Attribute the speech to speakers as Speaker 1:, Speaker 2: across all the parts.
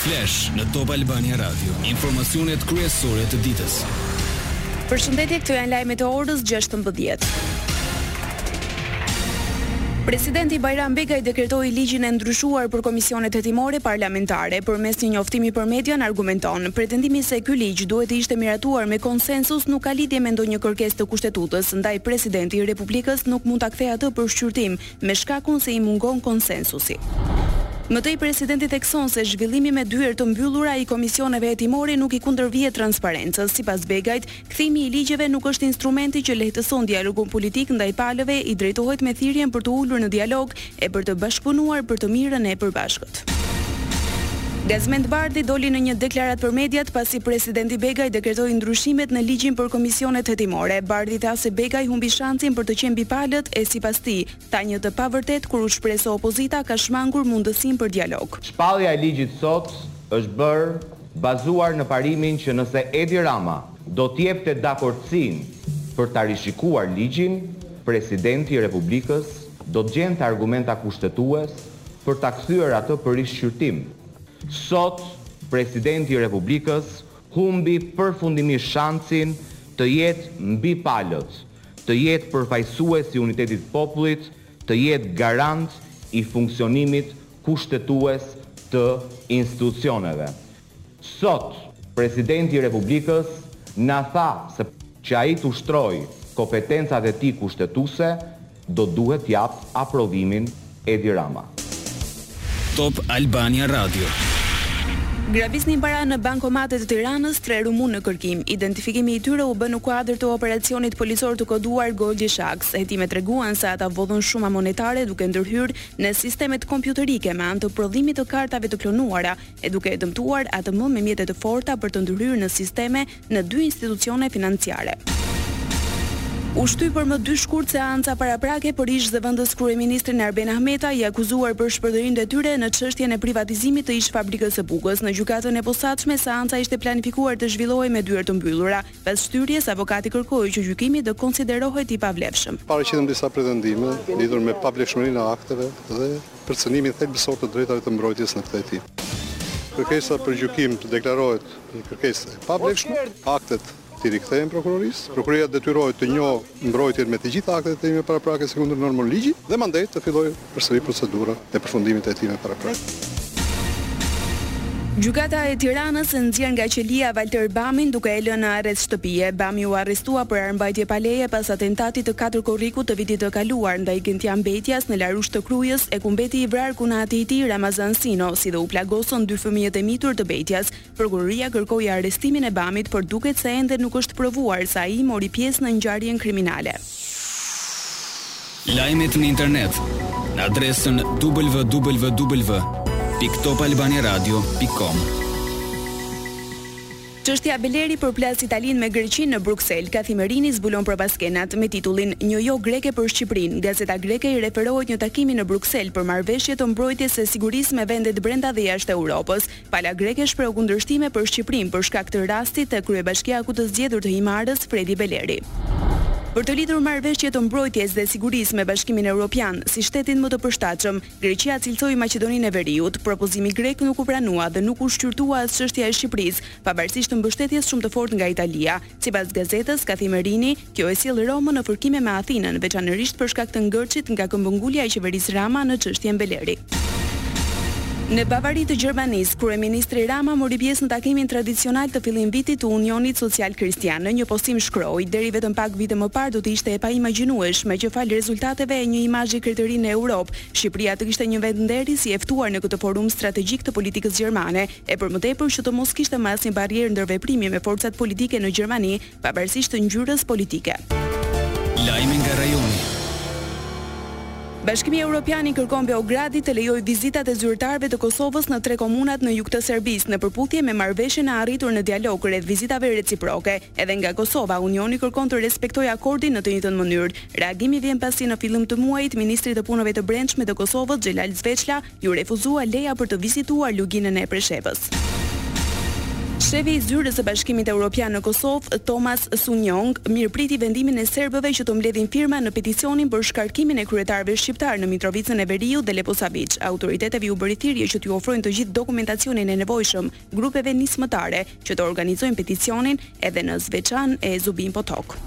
Speaker 1: Flash në Top Albania Radio, informacionet kryesore të ditës.
Speaker 2: Përshëndetje, këto janë lajmet e orës 16. Presidenti Bajram Begaj dekretoi ligjin e ndryshuar për komisionet hetimore parlamentare. Përmes një njoftimi për median argumenton, pretendimi se ky ligj duhet të ishte miratuar me konsensus nuk ka lidhje me ndonjë kërkesë të kushtetutës, ndaj presidenti i Republikës nuk mund ta kthejë atë për shqyrtim, me shkakun se i mungon konsensusi. Më tej presidenti thekson se zhvillimi me dyer të mbyllura i komisioneve hetimore nuk i kundërvihet transparencës. Sipas Begajt, kthimi i ligjeve nuk është instrumenti që lehtëson dialogun politik ndaj palëve i drejtohet me thirrjen për t'u ulur në dialog e për të bashkëpunuar për të mirën e përbashkët. Gazmend Bardhi doli në një deklaratë për mediat pasi presidenti Begaj dekretoi ndryshimet në ligjin për komisionet hetimore. Bardhi tha se Begaj humbi shancin për të qenë mbi palët e sipas tij, tha një të pavërtetë kur u shpreh se opozita ka shmangur mundësinë për dialog.
Speaker 3: Shpallja e ligjit sot është bërë bazuar në parimin që nëse Edi Rama do të jepte dakortësinë për ta rishikuar ligjin, presidenti i Republikës do të gjente argumenta kushtetues për ta kthyer atë për rishqyrtim. Sot, Presidenti i Republikës humbi përfundimisht shancin të jetë mbi palët, të jetë përfaqësues i unitetit të popullit, të jetë garant i funksionimit kushtetues të institucioneve. Sot, Presidenti i Republikës na tha se që ai të ushtrojë kompetencat e tij kushtetuese, do duhet të japë aprovimin Edi Rama.
Speaker 1: Top Albania Radio.
Speaker 2: Grabisnin para në bankomate të Tiranës tre rumunë në kërkim. Identifikimi i tyre u bë në kuadër të operacionit policor të koduar Goldi Shaks. Hetimet treguan se ata vodhën shuma monetare duke ndërhyrë në sistemet kompjuterike me anë të prodhimit të kartave të klonuara, e duke e dëmtuar ATM-të me mjete të forta për të ndërhyrë në sisteme në dy institucione financiare. U shty për më dy shkurt seanca paraprake për ish-zëvendëskryeministrin Arben Ahmetaj, i akuzuar për shpërdorim detyre në çështjen e privatizimit të ish-fabrikës së bukës. Në gjykatën e posaçme, seanca ishte planifikuar të zhvillohej me dyer të mbyllura. Pas shtyrjes, avokati kërkoi që gjykimi të konsiderohet i pavlefshëm.
Speaker 4: Paraqitëm disa pretendime lidhur me pavlefshmërinë e akteve dhe për cënimin thelbësor të drejtave të mbrojtjes në këtë hetim. Kërkesa për gjykim të deklarohet një kërkesë e pavlefshme, aktet t'i rikthehen prokurorisë, prokuroria detyrohet të njohë mbrojtjen me të gjitha aktet e hetimeve paraprake sikundër normon ligji dhe mandej të fillojë përsëri procedura e përfundimit të hetimeve paraprake.
Speaker 2: Gjykata e Tiranës e nxjerr nga qelia Valter Bamin duke e lënë në arrest shtëpie. Bami u arrestua për armbajtje pa leje pas atentatit të katër korrikut të vitit të kaluar ndaj Gentian Bejtjas në Larush të Krujës e ku mbeti i vrarë kunati i tij Ramazan Sino si dhe u plagosën dy fëmijët e mitur të Bejtjas. Prokuroria kërkoi arrestimin e Bamit por duket se ende nuk është provuar se ai mori pjesë në ngjarjen kriminale.
Speaker 1: Lajmet në internet në adresën www.topalbaniaradio.com.
Speaker 2: Çështja Beleri përplas Italinë me Greqinë në Bruksel, Kathimerini zbulon prapaskenat, me titullin Një jo greke për Shqipërinë, gazeta greke i referohet një takimi në Bruksel për marrëveshje të mbrojtjes e sigurisë me vendet brenda dhe jashtë Europës. Pala greke shprehu kundërshtime për Shqipërinë për shkak të rastit të kryebashkiakut të zgjedhur të Himarës, Fredi Beleri. Për të lidhur marrëveshje të mbrojtjes dhe sigurisë me Bashkimin Europian, si shtetin më të përshtatshëm, Greqia cilësoi Maqedoninë e Veriut. Propozimi grek nuk u pranua dhe nuk u shqyrtua as çështja e Shqipërisë, pavarësisht mbështetjes shumë të fortë nga Italia, sipas gazetës Kathimerini, Kjo e sjell Romën në fërkime me Athinën, veçanërisht për shkak të ngërçit nga këmbëngulja e qeverisë Rama në çështjen Beleri. Në Bavari të Gjermanisë, kryeministri Rama mori pjesë në takimin tradicional të fillimvitit të Unionit Social Kristian. Në një postim shkroi, Deri vetëm pak vite më parë do të ishte e paimagjinueshme që falë rezultateve e një imazhi krejt të ri në Europë, Shqipëria të kishte një vend nderi si e ftuar në këtë forum strategjik të politikës gjermane, e për më tepër që të mos kishte më asnjë barrierë ndërveprimi me forcat politike në Gjermani. pavarësisht ngjyrës politike.
Speaker 1: Lajme nga rajoni.
Speaker 2: Bashkimi Europian i kërkon Beogradit të lejojë vizitat e zyrtarëve të Kosovës në tre komunat në jug të Serbisë, në përputhje me marrëveshjen e arritur në dialog rreth vizitave reciproke. Edhe nga Kosova, Unioni kërkon të respektojë akordin në të njëjtën mënyrë. Reagimi vjen pasi në fillim të muajit, ministrit të Punëve të Brendshme të Kosovës, Xhelal Sveçla, iu refuzua leja për të vizituar Luginën e Preshevës. Shefi i Zyrës së Bashkimit Europian në Kosovë, Tomas Sunjog, mirëpriti vendimin e serbëve që të mbledhin firma në peticionin për shkarkimin e kryetarëve shqiptarë në Mitrovicën e Veriut dhe Leposaviq. Autoriteteve iu bëri thirrje që t'iu ofrojnë të gjithë dokumentacionin e nevojshëm, grupeve nismëtare që të organizojnë peticionin edhe në Zveçan e Zubin Potok.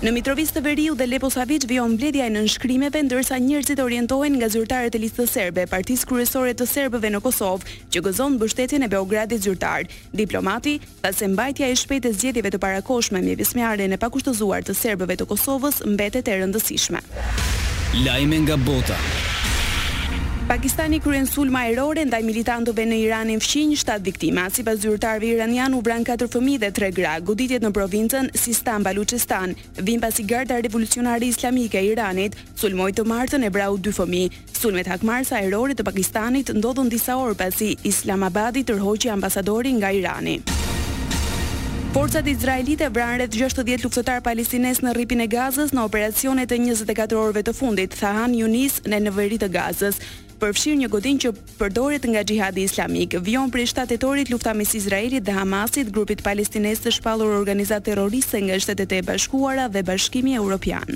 Speaker 2: Në Mitrovicë të Veriut dhe Leposaviq vijon mbledhja e nënshkrimeve, ndërsa njerëzit orientohen nga zyrtarët e Listës Serbe, partisë kryesore të serbëve në Kosovë, që gëzon mbështetjen e Beogradit zyrtar. Diplomati tha se mbajtja e shpejtë e zgjedhjeve të parakohshme me pjesëmarrjen e pakushtëzuar të serbëve të Kosovës mbetet e rëndësishme.
Speaker 1: Lajme nga bota.
Speaker 2: Pakistani kryen sulme ajrore ndaj militantëve në Iranin fqinj, shtatë viktima. Sipas zyrtarëve iranianë u vranë katër fëmijë dhe tre gra. Goditjet në provincën Sistan-Baluçistan vijnë pasi Garda Revolucionare Islamike e Iranit sulmoi të martën e vrau dy fëmijë. Sulmet hakmarrëse ajrore të Pakistanit ndodhën disa orë pasi Islamabadi tërhoqi ambasadorin nga Irani. Forcat izraelite vranë rreth gjashtëdhjetë luftëtarë palestinezë në Rripin e Gazës në operacionet e njëzet e katër orëve të fundit, tha Han Yunis e në veri të Gazës, përfshirë një godinë që përdoret nga Xhihadi Islamik. Vijon prej shtatë tetorit lufta mes Izraelit dhe Hamasit, grupit palestinez të shpallur organizatë terroriste nga Shtetet e Bashkuara dhe Bashkimi Europian.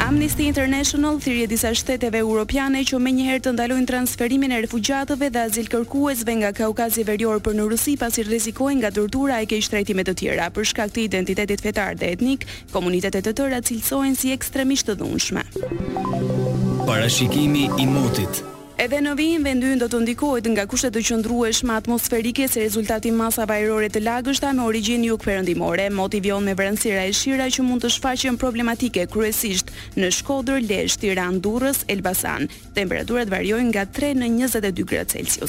Speaker 2: Amnesty International thirrje disa shteteve europiane që menjëherë të ndalojnë transferimin e refugjatëve dhe azilkërkuesve nga Kaukazi Verior për në Rusi pasi rrezikohen nga tortura e keqtrajtime të tjera për shkak të identitetit fetar dhe etnik, komunitete të tëra cilësohen si ekstremisht të dhunshme.
Speaker 1: Parashikimi i motit.
Speaker 2: Edhe në vijim vendi ynë do të ndikohet nga kushte të qëndrueshme atmosferike si rezultat i masave ajrore të lagështa me origjinë jugperëndimore. Moti vijon me vranësira e shira që mund të shfaqen problematike kryesisht në Shkodër, Lezhë, Tiranë, Durrës, Elbasan. Temperaturat variojnë nga tre në njëzet e dy gradë celsius.